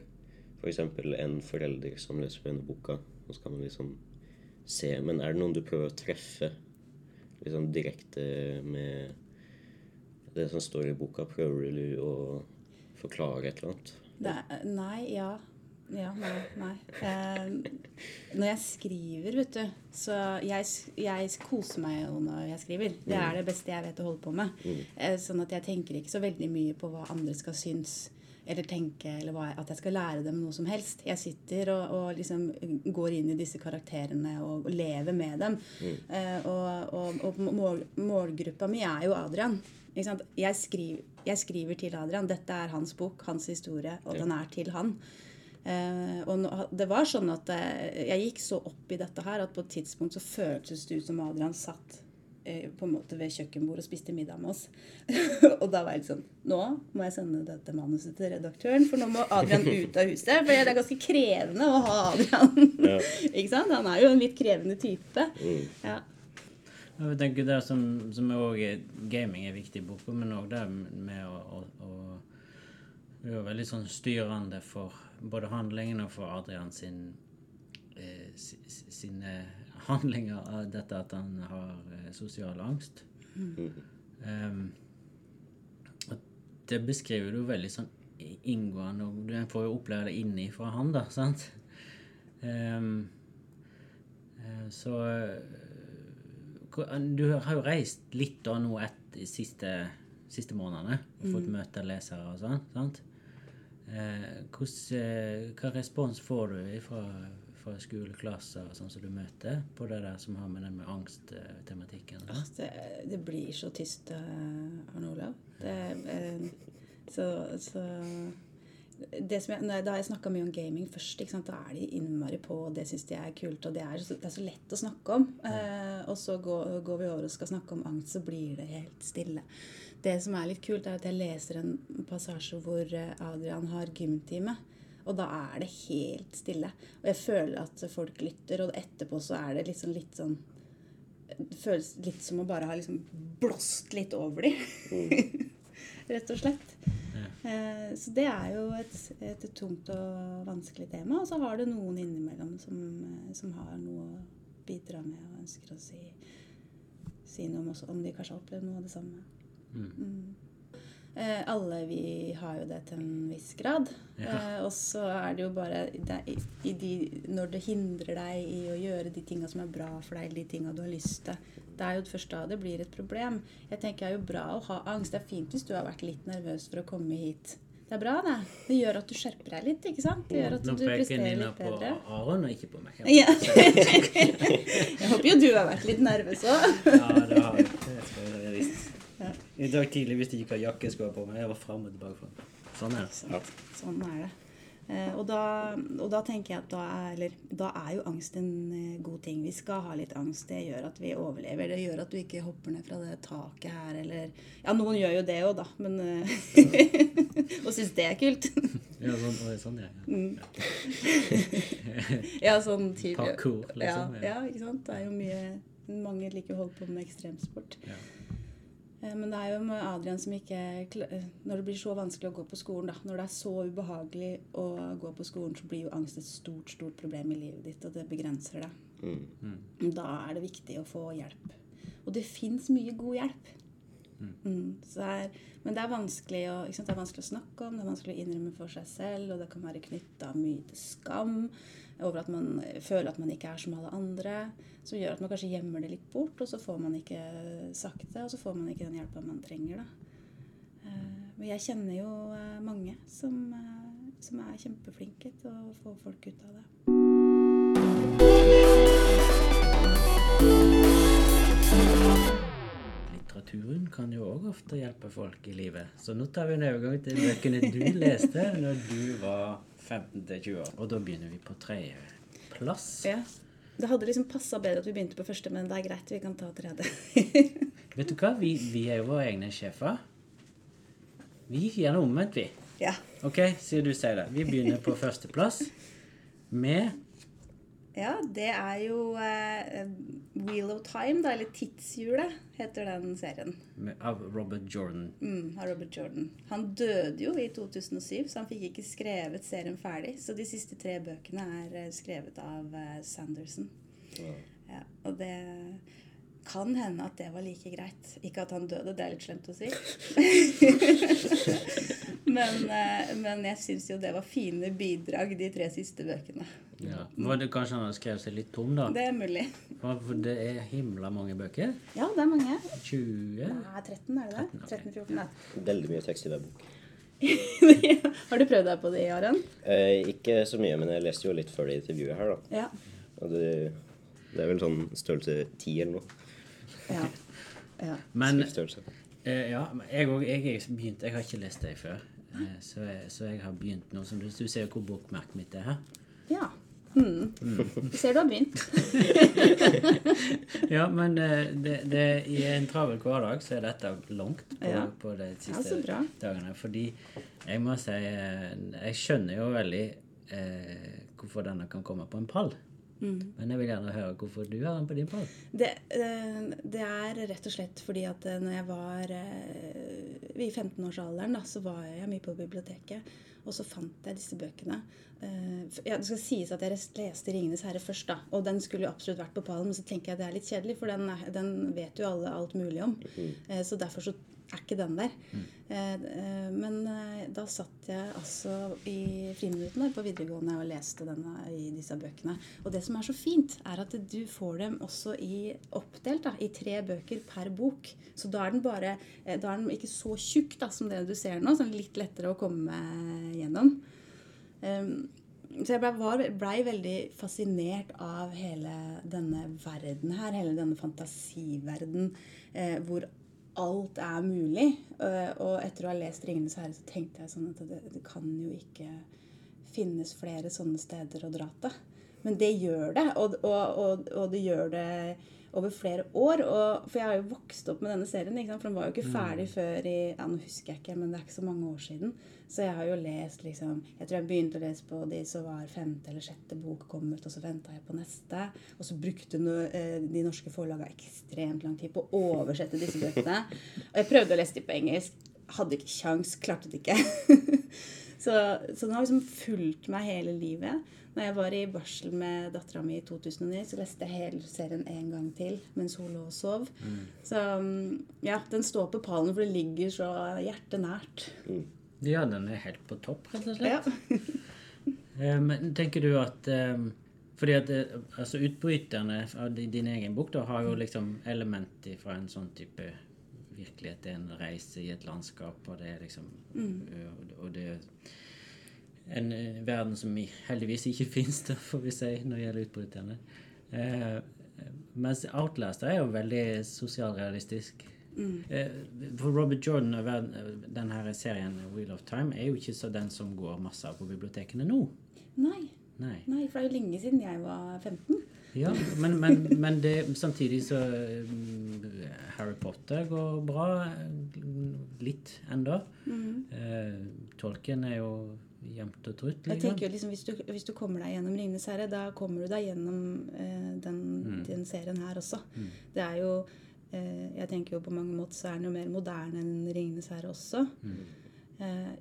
f.eks. en forelder som leser denne boka. Og så kan man liksom se Men er det noen du prøver å treffe liksom direkte med det som står i boka? Prøver du å forklare et eller annet? Er, nei, ja. Ja, nei, nei. Eh, når jeg skriver, vet du, så jeg, jeg koser meg jo når jeg skriver. Det er det beste jeg vet å holde på med. Eh, sånn at jeg tenker ikke så veldig mye på hva andre skal synes eller tenke, eller hva, at jeg skal lære dem noe som helst. Jeg sitter og, og liksom går inn i disse karakterene og, og lever med dem. Eh, og og, mål, målgruppa mi er jo Adrian. Jeg, skriver, jeg skriver til Adrian. Dette er hans bok, hans historie, og den er til han. Eh, og det var sånn at eh, jeg gikk så opp i dette her at på et tidspunkt så føltes det ut som Adrian satt på en måte ved kjøkkenbordet og spiste middag med oss. og da var jeg litt sånn Nå må jeg sende dette manuset til redaktøren, for nå må Adrian ut av huset. For det er ganske krevende å ha Adrian. Ja. Ikke sant? Han er jo en litt krevende type. Mm. Ja. Jeg tenker det som, som er også, Gaming er viktig i boka, men òg det med å, å, å Det er veldig sånn styrende for både handlingen og for Adrian sin eh, si- si- sine handlinger av dette at han har eh, sosial angst. Um, og det beskriver du veldig sånn inngående, og du får jo oppleve det innifra han, da, sant? Um, så eh, Du har jo reist litt da nå et, de siste, siste månedene og fått møte lesere og sånn. sant? Eh, eh, hva respons får du fra, fra skoleklasser sånn som du møter på det der som har med den med angsttematikken? Ah, Det, det blir så tyst, eh, Arne Olav. Det, eh, så, så det som jeg, Da har jeg snakka mye om gaming først. Da er de innmari på, og det syns de er kult. Og det er, så, det er så lett å snakke om. Eh, og så går, går vi over og skal snakke om angst, så blir det helt stille. Det som er litt kult, er at jeg leser en passasje hvor eh, Adrian har gymtime. Og da er det helt stille. Og jeg føler at folk lytter, og etterpå så er det liksom litt sånn det føles litt som å bare ha liksom blåst litt over dem. Rett og slett. Eh, Så det er jo et, et tungt og vanskelig tema. Og så har du noen innimellom som, eh, som har noe å bidra med og ønsker å si, si noe om, også, om de kanskje har opplevd noe av det samme. Mm. Eh, alle vi har jo det til en viss grad. Ja. Eh, og så er det jo bare det, i, de, Når det hindrer deg i å gjøre de tinga som er bra for deg, eller de tinga du har lyst til. Det er jo først da det blir et problem. Jeg tenker Det er jo bra å ha angst. Det er fint hvis du har vært litt nervøs for å komme hit. Det er bra, det. Det gjør at du skjerper deg litt. ikke sant? Det gjør at Nå du peker Nina på. Aron og ikke på meg. Ja. Jeg håper jo du har vært litt nervøs òg. Ja. Det skal jeg visst. Ja. I dag tidlig visste jeg ikke hva jakke jeg skulle ha på meg. Jeg var fram og tilbake. Sånn er det. Ja. Sånn er det. Eh, og, da, og da tenker jeg at da er, eller, da er jo angst en eh, god ting. Vi skal ha litt angst. Det gjør at vi overlever. Det gjør at du ikke hopper ned fra det taket her, eller Ja, noen gjør jo det òg, da, men eh, Og syns det er kult. Ja, sånn, sånn ja. Mm. Ja, sånn type Parkour, liksom, Ja, ja. ja, ikke sant. Det er jo mye Mange liker å holde på med ekstremsport. Ja. Eh, Men det er jo med Adrian som ikke eh, Når det blir så vanskelig å gå på skolen, da, når det er så ubehagelig å gå på skolen, så blir jo angst et stort, stort problem i livet ditt, og det begrenser deg. Mm. Da er det viktig å få hjelp. Og det fins mye god hjelp. Mm, så er, men det er, vanskelig å, ikke sant? det er vanskelig å snakke om, det er vanskelig å innrømme for seg selv, og det kan være knytta mye til skam over at man føler at man ikke er som alle andre, som gjør at man kanskje gjemmer det litt bort, og så får man ikke sagt det, og så får man ikke den hjelpa man trenger. Da. Eh, Men jeg kjenner jo eh, mange som, eh, som er kjempeflinke til å få folk ut av det. Litteraturen kan jo òg ofte hjelpe folk i livet. Så nå tar vi en overgang til bøkene du leste når du var 15-20 år. Og da begynner vi på tredjeplass. Ja. Det hadde liksom passa bedre at vi begynte på første, men det er greit, vi kan ta tredje. Vet du hva? Vi, vi er jo våre egne sjefer. Vi gjør det omvendt, vi. ja. OK, siden du sier det. Vi begynner på førsteplass med ja, det er jo uh, Wheel of Time, da, eller Tidshjulet, heter den serien. av Robert Jordan. Mm, av Robert Jordan. Han døde jo i 2007, så han fikk ikke skrevet serien ferdig. Så de siste tre bøkene er eh, skrevet av uh, Sanderson. Ja. Ja, og det kan hende at det var like greit. Ikke at han døde, det er litt slemt å si. men, eh, men jeg syns jo det var fine bidrag, de tre siste bøkene. Ja. Var det kanskje han har skrevet seg litt tom, da? Det er mulig. For det er himla mange bøker. Ja, det er mange. 20 Nei, 13 er det det? 13-14, ja. Veldig mye tekst i hver bok. Har du prøvd deg på det, Aron? Eh, ikke så mye, men jeg leste jo litt før det intervjuet her, da. Ja. Og det, det er vel sånn størrelse ti eller noe. Ja. ja. Men eh, ja, jeg, òg- jeg, er begynt, jeg har ikke lest deg før. Eh, så, jeg, så jeg har begynt nå. Som du, du ser jo hvor bokmerket mitt er her. ja. Mm. Mm. ser du har begynt. Ja, men eh, det, det, i en travel hverdag så er dette langt på, Ja. på de siste ja, dagene. Fordi jeg må si eh, Jeg skjønner jo veldig eh, hvorfor denne kan komme på en pall. Mm. Men jeg vil gjerne høre hvorfor du har den på din pall. Det, eh, det er rett og slett fordi at eh, når jeg var eh, i 15-årsalderen, da, så var jeg mye på biblioteket. Og så fant jeg disse bøkene. Eh, Ja, det skal sies at jeg leste 'Ringenes herre' først, da. Og den skulle jo absolutt vært på pallen, men så tenker jeg at det er litt kjedelig, for den, er, den vet jo alle alt mulig om. Eh, Så derfor så er ikke den der. Eh, eh, Men da satt jeg altså i friminuttene på videregående og leste denne i disse bøkene. Og det som er så fint, er at du får dem også i oppdelt da, i tre bøker per bok. Så da er den bare Da er den ikke så tjukk da, som det du ser nå. Sånn litt lettere å komme gjennom. Så jeg blei ble, veldig fascinert av hele denne verden her, hele denne fantasiverden eh, hvor alt er mulig. Eh, og etter å ha lest 'Ringenes herre' så tenkte jeg sånn at det, det kan jo ikke finnes flere sånne steder å dra til. Men det gjør det, og, og, og, og det gjør det over flere år. Og, for jeg har jo vokst opp med denne serien, for den var jo ikke ferdig før i ja, Nå husker jeg ikke, men det er ikke så mange år siden. Så jeg har jo lest liksom Jeg tror jeg begynte å lese på de som var femte eller sjette bok kom ut, og så venta jeg på neste. Og så brukte no, eh, de norske forlagene ekstremt lang tid på å oversette disse bøkene. Og jeg prøvde å lese de på engelsk. Hadde ikke kjangs, klarte det ikke. så, så den har liksom fulgt meg hele livet. Når jeg var i barsel med dattera mi i 2009, så leste jeg hele serien en gang til mens hun lå og sov. Så mm, ja, den står på pallen, for det ligger så hjertenært. Ja, den er helt på topp, rett og slett. Ja. Eh, Men tenker du at eh, Fordi at eh, altså utbryterne av din egen bok da, har jo liksom element fra en sånn type virkelighet. Det er en reise i et landskap, og det er liksom mm. og- det er en verden som heldigvis ikke fins, får vi si, når det gjelder utbryterne. Eh, mens Outlast er jo veldig sosialrealistisk. Eh, For Robert Jordan og denne serien Wheel of Time er jo ikke så den som går masse av på bibliotekene nå. Nei, Nei. nei, for det er jo lenge siden jeg var 15. Ja, men, men, men det, samtidig så mm, Harry Potter går bra. mm, Litt enda. Eh, tolken er jo jevnt og trutt? Jeg liksom? tenker jo liksom, hvis du, hvis du kommer deg gjennom 'Ringenes herre', da kommer du deg gjennom eh, den, den serien her også. Det er jo eh, Jeg tenker jo på mange måter så er den jo mer moderne enn 'Ringenes herre' også. Mm.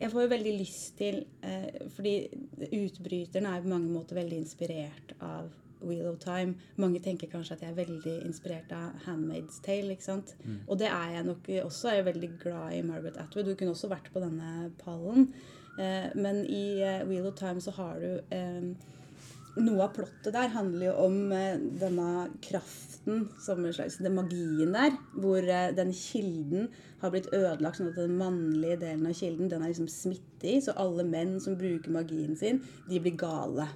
jeg får jo veldig lyst til eh, Fordi 'Utbryteren' er på mange måter veldig inspirert av Wheel of Time. Mange tenker kanskje at jeg er veldig inspirert av Handmaid's Tale. ikke sant? Og det er jeg nok også. Jeg er veldig glad i Margaret Atwood. Hun kunne også vært på denne pallen. Eh, men i eh, Wheel of Time så har du eh, Noe av plottet der handler jo om eh, denne kraften, som en slags den magien der, hvor eh, den kilden har blitt ødelagt, sånn at den mannlige delen av kilden den er liksom smittig, så alle menn som bruker magien sin, de blir gale.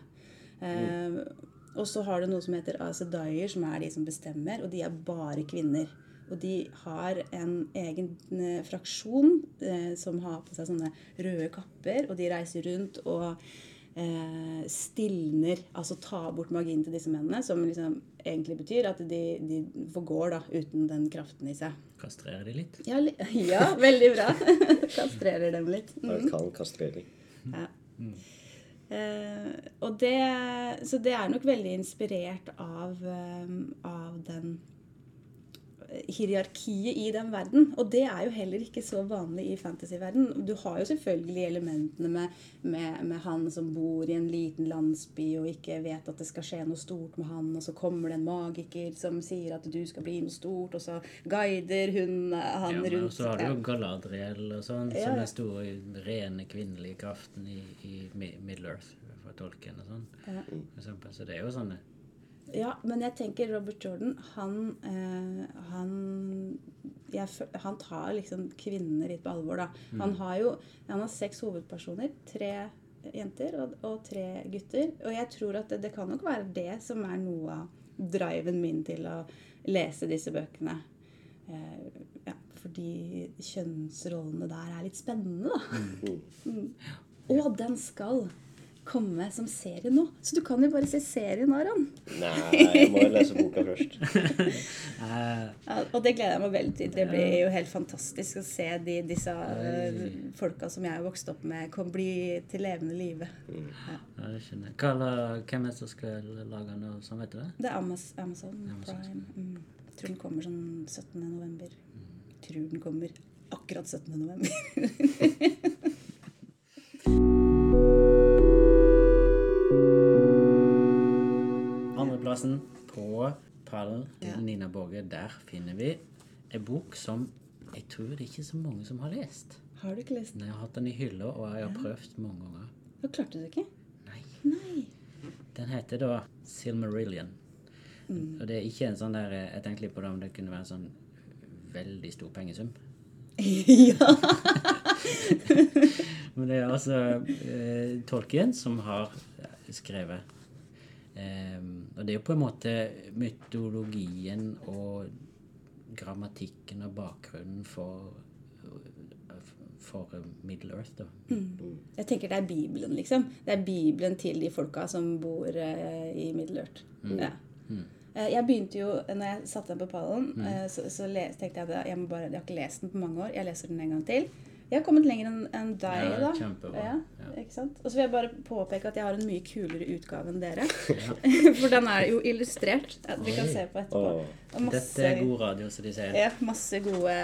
Eh, og så har du noe som heter Asedaier, som er de som bestemmer, og de er bare kvinner. Og de har en egen fraksjon eh, som har på seg sånne røde kapper, og de reiser rundt og eh, stilner, altså tar bort magien til disse mennene, som liksom egentlig betyr at de, de forgår da, uten den kraften i seg. Kastrerer de litt? Ja, li- ja veldig bra. Kastrerer dem litt. Mm. Arkan kastrering. Ja. Eh, og det, så det er nok veldig inspirert av, um, av den hierarkiet i den verden. Og det er jo heller ikke så vanlig i fantasyverden. Du har jo selvfølgelig elementene med, med, med han som bor i en liten landsby og ikke vet at det skal skje noe stort med han, og så kommer det en magiker som sier at du skal bli noe stort, og så guider hun han Ja, men rundt. så har du jo Galadriel og sånn, Ja, som den store, rene kvinnelige kraften i, i Mi- Middle-earth for tolken og sånn. Ja. Så det er jo sånne Ja, men jeg tenker Robert Jordan, han eh, han, jeg, han tar liksom kvinnene litt på alvor, da. Han har jo han har seks hovedpersoner. Tre jenter og, og tre gutter. Og jeg tror at det, det kan nok være det som er noe av driven min til å lese disse bøkene. Eh, ja, fordi kjønnsrollene der er litt spennende, da. Mm. Og den skal komme som serie nå. Så du kan jo bare se serien, Aron. Nei, jeg må jo lese boka først. Eh, Ja, og det gleder jeg meg veldig til. Det blir jo helt fantastisk å se de, disse eh, folka som jeg har vokst opp med, kan bli til levende live. Ja. ja, det skjønner jeg. Hva Hvem er det som skal lage noe sånn, vet du det? Det er Amaz Amazon, Amazon. Prime. Mm. Jeg tror den kommer sånn 17. november. Tror den kommer akkurat 17. november. Andreplassen på pallen til Ja. Nina Borge, der finner vi en bok som jeg tror det er ikke så mange som har lest. Har du ikke lest den? Jeg har hatt den i hylla, og jeg har prøvd mange ganger. Da klarte du ikke? Nei. Nei. Den heter da Silmarillion. Mm. Og det er ikke en sånn der Jeg tenkte litt på det om det kunne være en sånn veldig stor pengesum. ja. Men det er altså eh, Tolkien som har skrevet. Ehm, og det er jo på en måte mytologien og grammatikken og bakgrunnen for for Middle Earth, da. Jeg tenker det er Bibelen, liksom. Det er Bibelen til de folka som bor eh, i Middle-Earth. Ja. Mm. jeg begynte jo, når jeg satte den på pallen, eh, så, så les, tenkte jeg at jeg, bare, jeg har ikke lest den på mange år. Jeg leser den en gang til. Jeg har kommet lenger enn en deg, Ja, da. kjempebra. Ja, Ja. ikke sant? Og så vil jeg bare påpeke at jeg har en mye kulere utgave enn dere. For den er jo illustrert. at vi kan se på etterpå. Masse- Dette er god radio, som de sier. ja, masse gode,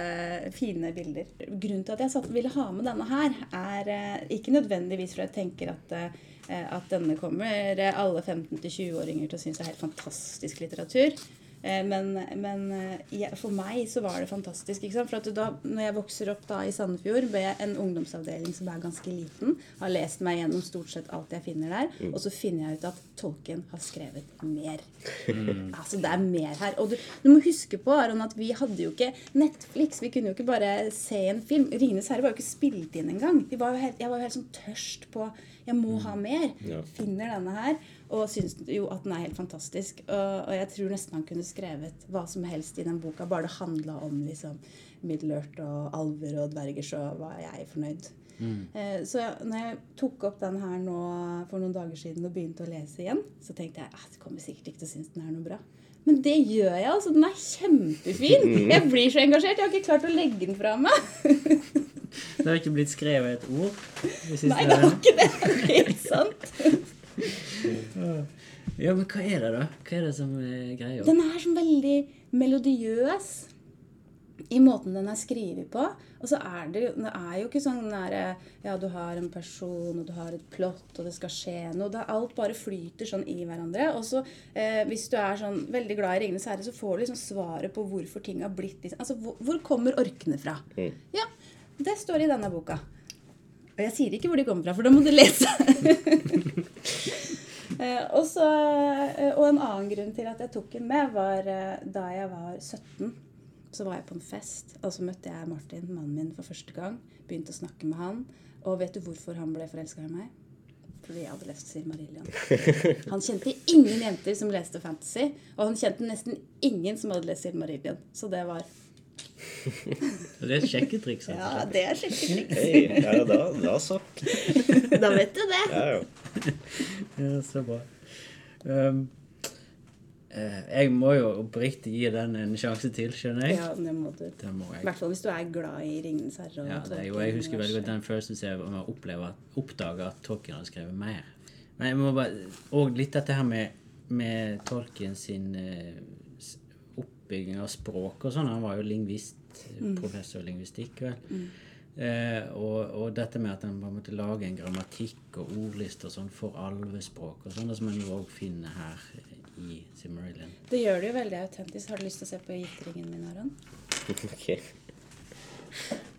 fine bilder. Grunnen til at jeg satt, ville ha med denne her, er eh, ikke nødvendigvis for jeg tenker at, eh, at denne kommer eh, alle 15-20-åringer til å synes er helt fantastisk litteratur. Eh, Men, men eh, jeg, for meg så var det fantastisk. Ikke sant? For at da når jeg vokser opp da i Sandefjord, med en ungdomsavdeling som er ganske liten, har lest meg gjennom stort sett alt jeg finner der, og så finner jeg ut at Tolkien har skrevet mer. Altså, det er mer her. Og du, du må huske på Aron, at vi hadde jo ikke Netflix. Vi kunne jo ikke bare se en film. 'Ringenes herre' var jo ikke spilt inn engang. Jeg var jo helt sånn tørst på Jeg må ha mer. Ja. Finner denne her. Og syns jo at den er helt fantastisk. Og, jeg tror nesten han kunne skrevet hva som helst i den boka. Bare det handla om liksom Middle-earth og alver og dverger, så var jeg fornøyd. Eh, Så når jeg tok opp den her nå for noen dager siden og begynte å lese igjen, så tenkte jeg at jeg kommer sikkert ikke til å synes den er noe bra. Men det gjør jeg. altså. Den er kjempefin. Jeg blir så engasjert. Jeg har ikke klart å legge den fra meg. Det har ikke blitt skrevet et ord Nei, det har ikke det! Helt sant. Ja, men hva er det, da? Hva er det som er greia? Den er sånn veldig melodiøs i måten den er skrevet på. Og så er det, det er jo ikke sånn der, Ja, du har en person, og du har et plott, og det skal skje noe. Det, alt bare flyter sånn i hverandre. Og så, eh, hvis du er sånn veldig glad i 'Ringenes herre', så får du liksom svaret på hvorfor ting har blitt liksom Altså, hvor, hvor kommer orkene fra? Ja, det står i denne boka. Og jeg sier ikke hvor de kommer fra, for da må du lese. Eh, og, eh, og en annen grunn til at jeg tok den med, var eh, da jeg var 17. Så var jeg på en fest, og så møtte jeg Martin, mannen min, for første gang. Begynte å snakke med han. Og vet du hvorfor han ble forelska i meg? Fordi jeg hadde lest Silmarillion. Han kjente ingen jenter som leste fantasy, og han kjente nesten ingen som hadde lest Silmarillion. Så det var Det er et sjekketriks. rett Ja, det er skikkelig Hey, ja, da, da så. Da vet du det. Ja, ja. Ja, så bra. Um, eh, jeg må jo oppriktig gi den en sjanse til, skjønner jeg. Ja, det må du. Det må I hvert fall hvis du er glad i 'Ringenes herre'. Ja, det er jo, jeg husker veldig godt den følelsen jeg om jeg opplever, oppdager at Tolkien har skrevet mer. Men jeg må bare, og litt dette her med, med Tolkien sin eh, oppbygging av språk og sånn. Han var jo lingvist, professor i lingvistikk. vel. Eh, og, og dette med at han på en måte lager en grammatikk og ordliste og sånn for alvespråk og sånn, som en jo òg finner her i Simmerillion. Det gjør det jo veldig autentisk. Har du lyst til å se på gifteringen min, Aron? Ok.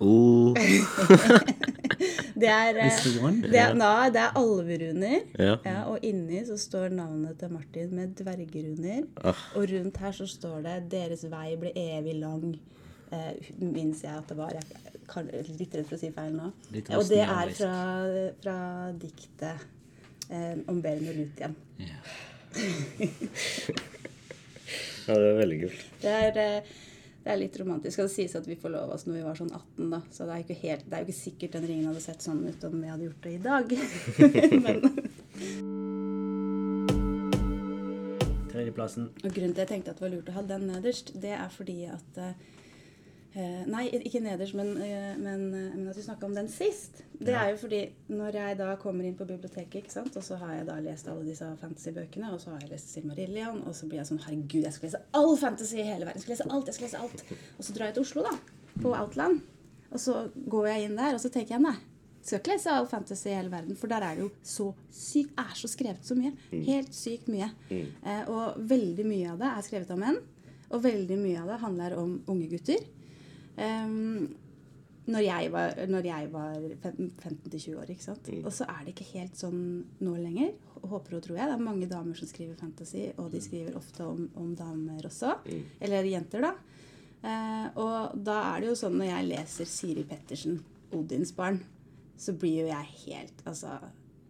Oh. Det er, eh, det er, nei, det er alveruner. Ja. Ja, og inni så står navnet til Martin med dvergeruner. Ah. Og rundt her så står det 'Deres vei ble evig lang'. Eh, minns jeg at det var. Jeg kan, litt redd for å si feil nå. Og det er fra, fra diktet eh, om Beren og Lutien. Ja. ja, det er veldig kult. Det er, eh, det er litt romantisk. Og det sies at vi forlova oss når vi var sånn 18, da. Så det er jo ikke, helt, det er jo ikke sikkert den ringen hadde sett sånn ut om vi hadde gjort det i dag. Men, Tredjeplassen. og grunnen til at jeg tenkte at det var lurt å ha den nederst, det er fordi at eh, Nei, ikke nederst, men, eh, men, eh, men at vi snakka om den sist. Det Ja. er jo fordi når jeg da kommer inn på biblioteket, ikke sant, og så har jeg da lest alle disse fantasy-bøkene, og så har jeg lest Silmarillion, og så blir jeg sånn Herregud, jeg skal lese all fantasy i hele verden. Jeg skal lese alt, jeg skal lese alt. Og så drar jeg til Oslo, da. På Outland. Og så går jeg inn der, og så tenker jeg nei. Skal ikke lese all fantasy i hele verden, for der er det jo så sykt er så skrevet så mye. Helt sykt mye. Eh, og veldig mye av det er skrevet av menn. Og veldig mye av det handler om unge gutter. Em, når jeg var, når jeg var fem- 15-20 år. ikke sant? Og så er det ikke helt sånn nå lenger. Håper og tror jeg. Det er mange damer som skriver fantasy, og de skriver ofte om, om damer også. Eller jenter, da. Eh, og da er det jo sånn når jeg leser Siri Pettersen, 'Odins barn', så blir jo jeg helt Altså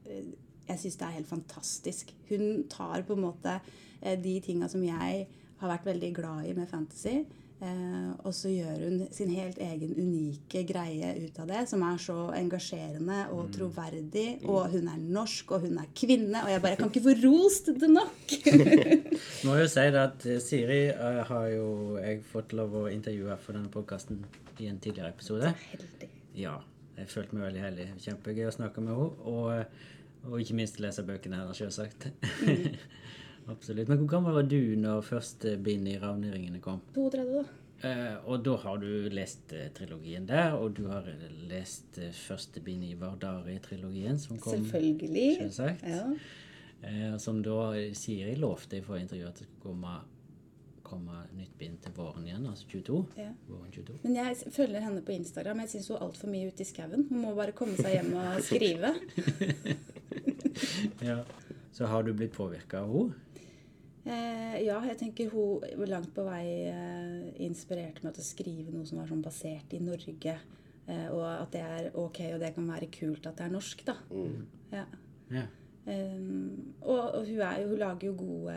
eh, Jeg syns det er helt fantastisk. Hun tar på en måte eh, de tinga som jeg har vært veldig glad i med fantasy, eh, og så gjør hun sin helt egen unike greie ut av det, som er så engasjerende og troverdig. Og hun er norsk, og hun er kvinne, og jeg bare kan ikke få rost det nok! Må jo si det at eh, Siri eh, har jo jeg fått lov å intervjue for denne podkasten i en tidligere episode. Så Heldig. Ja, jeg følte meg veldig heldig. Kjempegøy å snakke med henne. Og, og ikke minst lese bøkene hennes, selvsagt. Absolutt. Men hvor gammel var du når første bind i Ravneringene kom? 32, da. Eh, og da har du lest eh, trilogien der, og du har lest eh, første bind i Vardari-trilogien, som kom Selvfølgelig. selvsagt. Ja. Eh, som da Siri lovte i forrige intervju at det skulle komme, komme nytt bind til våren igjen, altså 22. Ja. Våren 22. Men jeg følger henne på Instagram. Jeg syns hun er altfor mye ute i skauen. Hun må bare komme seg hjem og skrive. Ja. Så har du blitt påvirka av henne? Eh, ja, jeg tenker hun langt på vei eh, inspirerte meg til å skrive noe som var sånn basert i Norge. Eh, og at det er ok, og det kan være kult at det er norsk, da. Ja. Yeah. Um, og, og hun, er hun lager jo gode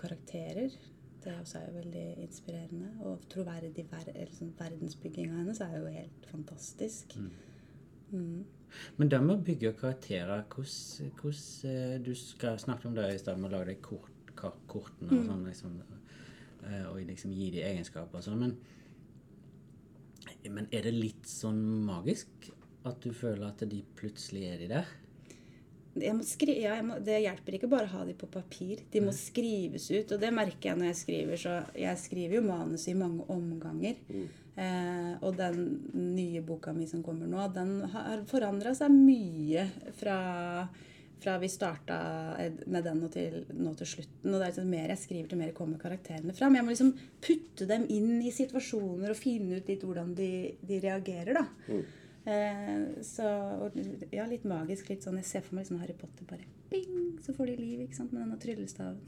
karakterer. Det også er jo veldig inspirerende. Og troverdig ver eller sånn, verdensbygginga hennes er jo helt fantastisk. Mm. Men det med å bygge karakterer, hvordan, hvordan Du skal snakke om det i stedet med å lage deg kort, kortene og sånn, liksom, eh, og liksom gi de egenskaper og sånn, men Men er det litt sånn magisk at du føler at de plutselig er de der? skri ja, må, det hjelper ikke bare å ha de på papir. De må skrives ut. Og det merker jeg når jeg skriver. Så jeg skriver jo manus i mange omganger. Eh, og den nye boka mi som kommer nå, den har forandra seg mye fra, fra vi starta med den og til nå til slutten. Og det er liksom mer jeg skriver, til mer kommer karakterene fram. Jeg må liksom putte dem inn i situasjoner og finne ut litt hvordan de, de reagerer, da. Eh, så ja, litt magisk. litt sånn, Jeg ser for meg liksom Harry Potter bare bing, Så får de liv ikke sant, med denne tryllestaven.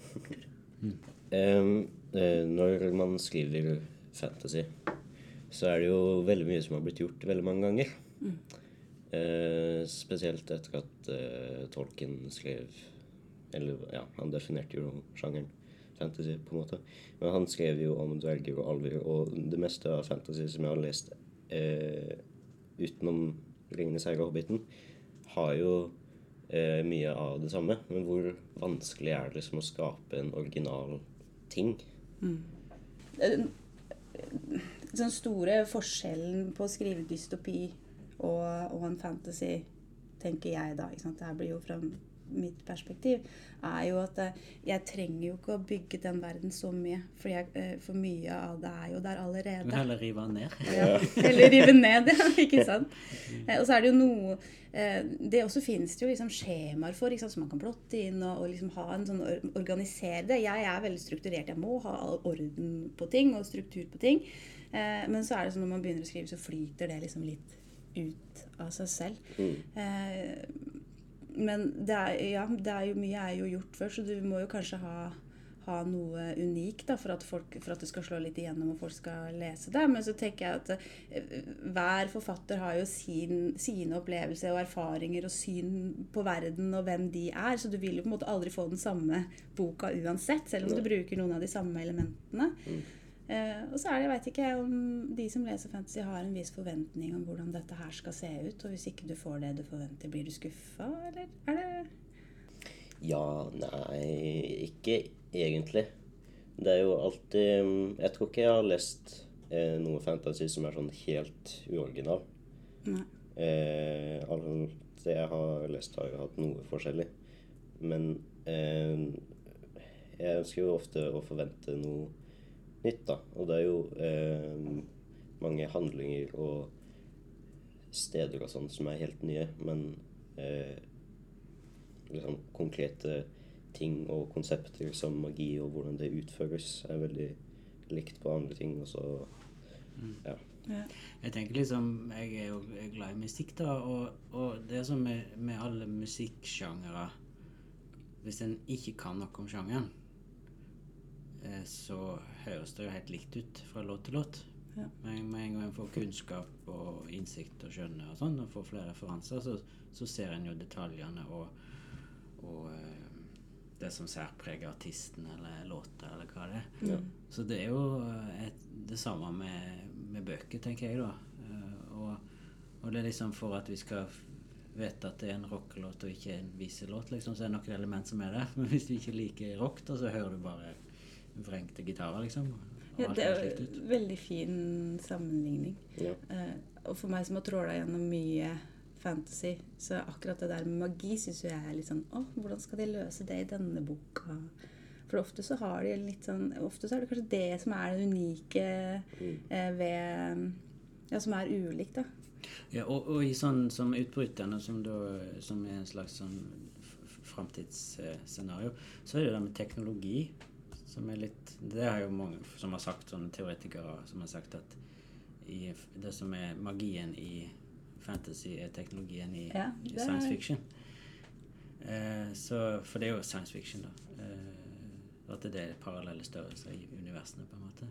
Um, eh, når man skriver fantasy, så er det jo veldig mye som har blitt gjort veldig mange ganger. Eh, spesielt etter at eh, Tolkien skrev Eller ja, han definerte jo sjangeren fantasy, på en måte. Men han skrev jo om dverger og alver, og det meste av fantasy som jeg har lest eh, utenom 'Ringenes herre' og 'Hobbiten', har jo eh, mye av det samme. Men hvor vanskelig er det liksom å skape en original ting? Den sånn store forskjellen på å skrive dystopi og, og en fantasy, tenker jeg da ikke sant? Det her blir jo fra mitt perspektiv, er jo at eh, jeg trenger jo ikke å bygge den verden så mye. For, jeg, eh, for mye av det er jo der allerede. vil heller rive den ned. Ja. Eller rive ned, ja. Ikke sant? Eh, Og så er det jo noe Det også finnes det jo liksom skjemaer for, ikke sant, som man kan plotte inn og, og liksom ha en sånn Organisere det. Jeg er veldig strukturert. Jeg må ha all orden på ting og struktur på ting. Men så er det sånn når man begynner å skrive, så flyter det liksom litt ut av seg selv. Eh, Men det er, ja, det er jo mye er jo gjort før, så du må jo kanskje ha ha noe unikt da, for, at folk, for at det skal slå litt igjennom og folk skal lese det. Men så tenker jeg at eh, hver forfatter har jo sin, sine opplevelser og erfaringer og syn på verden og hvem de er. Så du vil jo på en måte aldri få den samme boka uansett, selv om du bruker noen av de samme elementene. Eh, og så er det, jeg veit ikke om de som leser fantasy har en viss forventning om hvordan dette her skal se ut. Og hvis ikke du får det du forventer, blir du skuffa, eller er det Ja, nei, ikke egentlig. Det er jo alltid mm, Jeg tror ikke jeg har lest eh, noe fantasy som er sånn helt uoriginal. Nei. Eh, alt det jeg har lest, har jo hatt noe forskjellig. Men eh, jeg ønsker jo ofte å forvente noe nytt, da. Og det er jo eh, mange handlinger og steder og sånn som er helt nye, men eh, liksom konkrete ting og konsepter som magi og hvordan det utføres, er veldig likt på andre ting. Og så ja. Ja. Jeg tenker liksom, jeg er jo glad i musikk, da, og, og det som med, med alle musikksjangere Hvis en ikke kan noe om sjangeren, eh, så høres det jo helt likt ut fra låt til låt. Ja. Men med en gang en får kunnskap og innsikt og skjønner og sånn, og får flere referanser, så, så ser en jo detaljene og, og eh, det som særpreger artisten eller låta, eller hva det er. Ja. Så det er jo eh, et, det samme med, med bøker, tenker jeg da. Eh, Og, og det er liksom for at vi skal vite at det er en rockelåt og ikke en viselåt, liksom, så er det noen element som er der. Men hvis du ikke liker rock, da, så hører du bare vrengte gitarer, liksom. Ja, det er en veldig fin sammenligning. Ja. Uh, og for meg som har tråla gjennom mye fantasy, så akkurat det der med magi syns jeg er litt sånn Å, hvordan skal de løse det i denne boka? For ofte så har de litt sånn Ofte så er det kanskje det som er det unike eh, ved Ja, som er ulikt, da. Ja, og, og i sånn som utbryterne, som, da, som er en slags sånn framtidsscenario, så er det det med teknologi som er litt Det er jo mange som har sagt, sånne teoretikere som har sagt at i, det som er magien i fantasy, er teknologien i, Ja, i science fiction. Eh, så, for det er jo science fiction, da. Eh, at det er parallelle størrelser i universene, på en måte.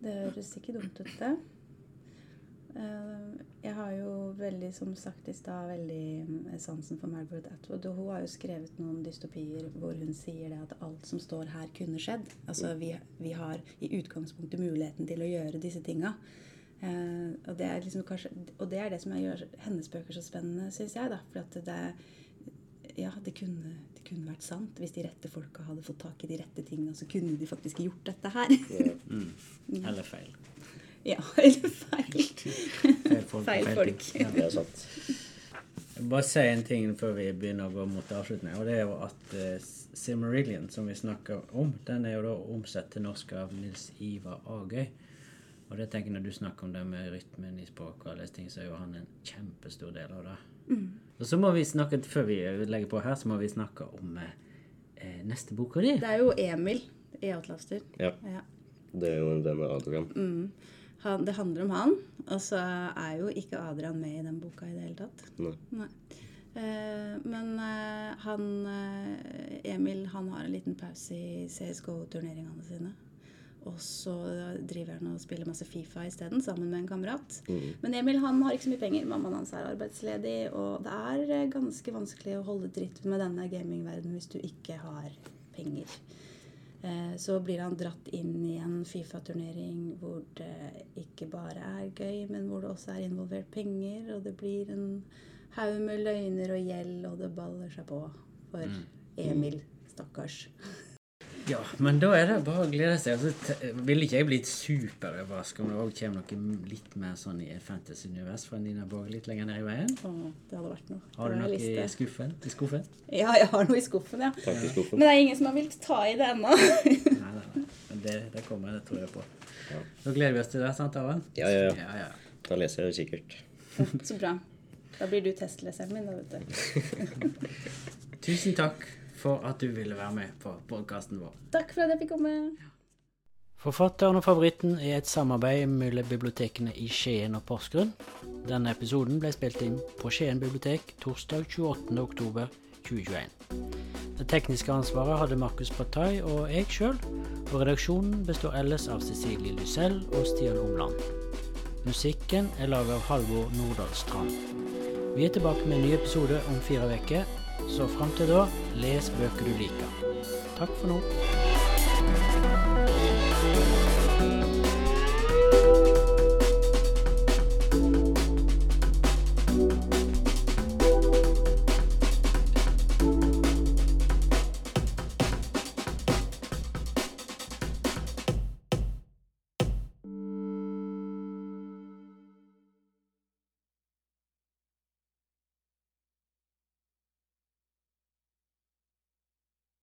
Det høres ikke dumt ut, det. Eh, Jeg har jo veldig, som sagt i stad, veldig eh, sansen for Margaret Atwood. Og hun har jo skrevet noen dystopier hvor hun sier det at alt som står her, kunne skjedd. Altså vi, vi har i utgangspunktet muligheten til å gjøre disse tinga. Eh, og, det er liksom kanskje, og det er det som gjør hennes bøker så spennende, syns jeg. da, For at det ja, det kunne, det kunne vært sant. Hvis de rette folka hadde fått tak i de rette tingene, så kunne de faktisk gjort dette her. Ja. Mm. Eller feil. Ja, eller feil. Feil folk. Feil folk. Ja. Det er sant. Bare si en ting før vi begynner å gå mot avslutning. Og det er jo at uh, Silmarillion, som vi snakker om, den er jo da omsett til norsk av Nils Ivar Agøy. Og det tenker jeg når du snakker om det med rytmen i språk og alle disse ting, så er jo han en kjempestor del av det. Og så må vi snakke, før vi legger på her, så må vi snakke om eh, eh, neste boka di. Det er jo Emil i Outlaster. Ja. Ja. Det er jo en venn av Adrian. Han, det handler om han, og så er jo ikke Adrian med i den boka i det hele tatt. Nei. Nei. Eh, men eh, han eh, Emil han har en liten pause i CSGO-turneringene sine. Og så driver han og spiller masse Fifa isteden, sammen med en kamerat. Men Emil han har ikke så mye penger. Mammaen hans er arbeidsledig, og det er eh, ganske vanskelig å holde dritt med denne gamingverdenen hvis du ikke har penger. Eh, Så blir han dratt inn i en Fifa-turnering hvor det ikke bare er gøy, men hvor det også er involvert penger, og det blir en haug med løgner og gjeld, og det baller seg på for Emil. Stakkars. Ja, men da er det bare å glede seg. Altså, ville ikke jeg blitt superoverraska om det òg kommer noe litt mer sånn i et fantasy-univers fra Nina Borg litt lenger ned i veien. Å, det hadde vært noe. Har du noe i skuffen? I skuffen? Ja, jeg har noe i skuffen, ja. Takk i skuffen. Men det er ingen som har villet ta i det ennå. Nei, nei, nei. Men det, det kommer, det tror jeg på. Ja. Da gleder vi oss til det, sant, Aron? Ja, ja, ja. ja, ja. Da leser jeg det sikkert. Så bra. Da blir du testleseren min, da, vet du. Tusen takk for at du ville være med på podkasten vår. Takk for at jeg fikk komme. Forfatteren og favoritten er et samarbeid mellom bibliotekene i Skien og Porsgrunn. Denne episoden ble spilt inn på Skien bibliotek torsdag 28. oktober 2021. Det tekniske ansvaret hadde Markus Bataille og jeg sjøl, og redaksjonen består ellers av Cecilie Lysell og Stian Omland. Musikken er laget av Halvor Nordahl Strand. Vi er tilbake med en ny episode om fire uker, så fram til da, les bøker du liker. Takk for nå.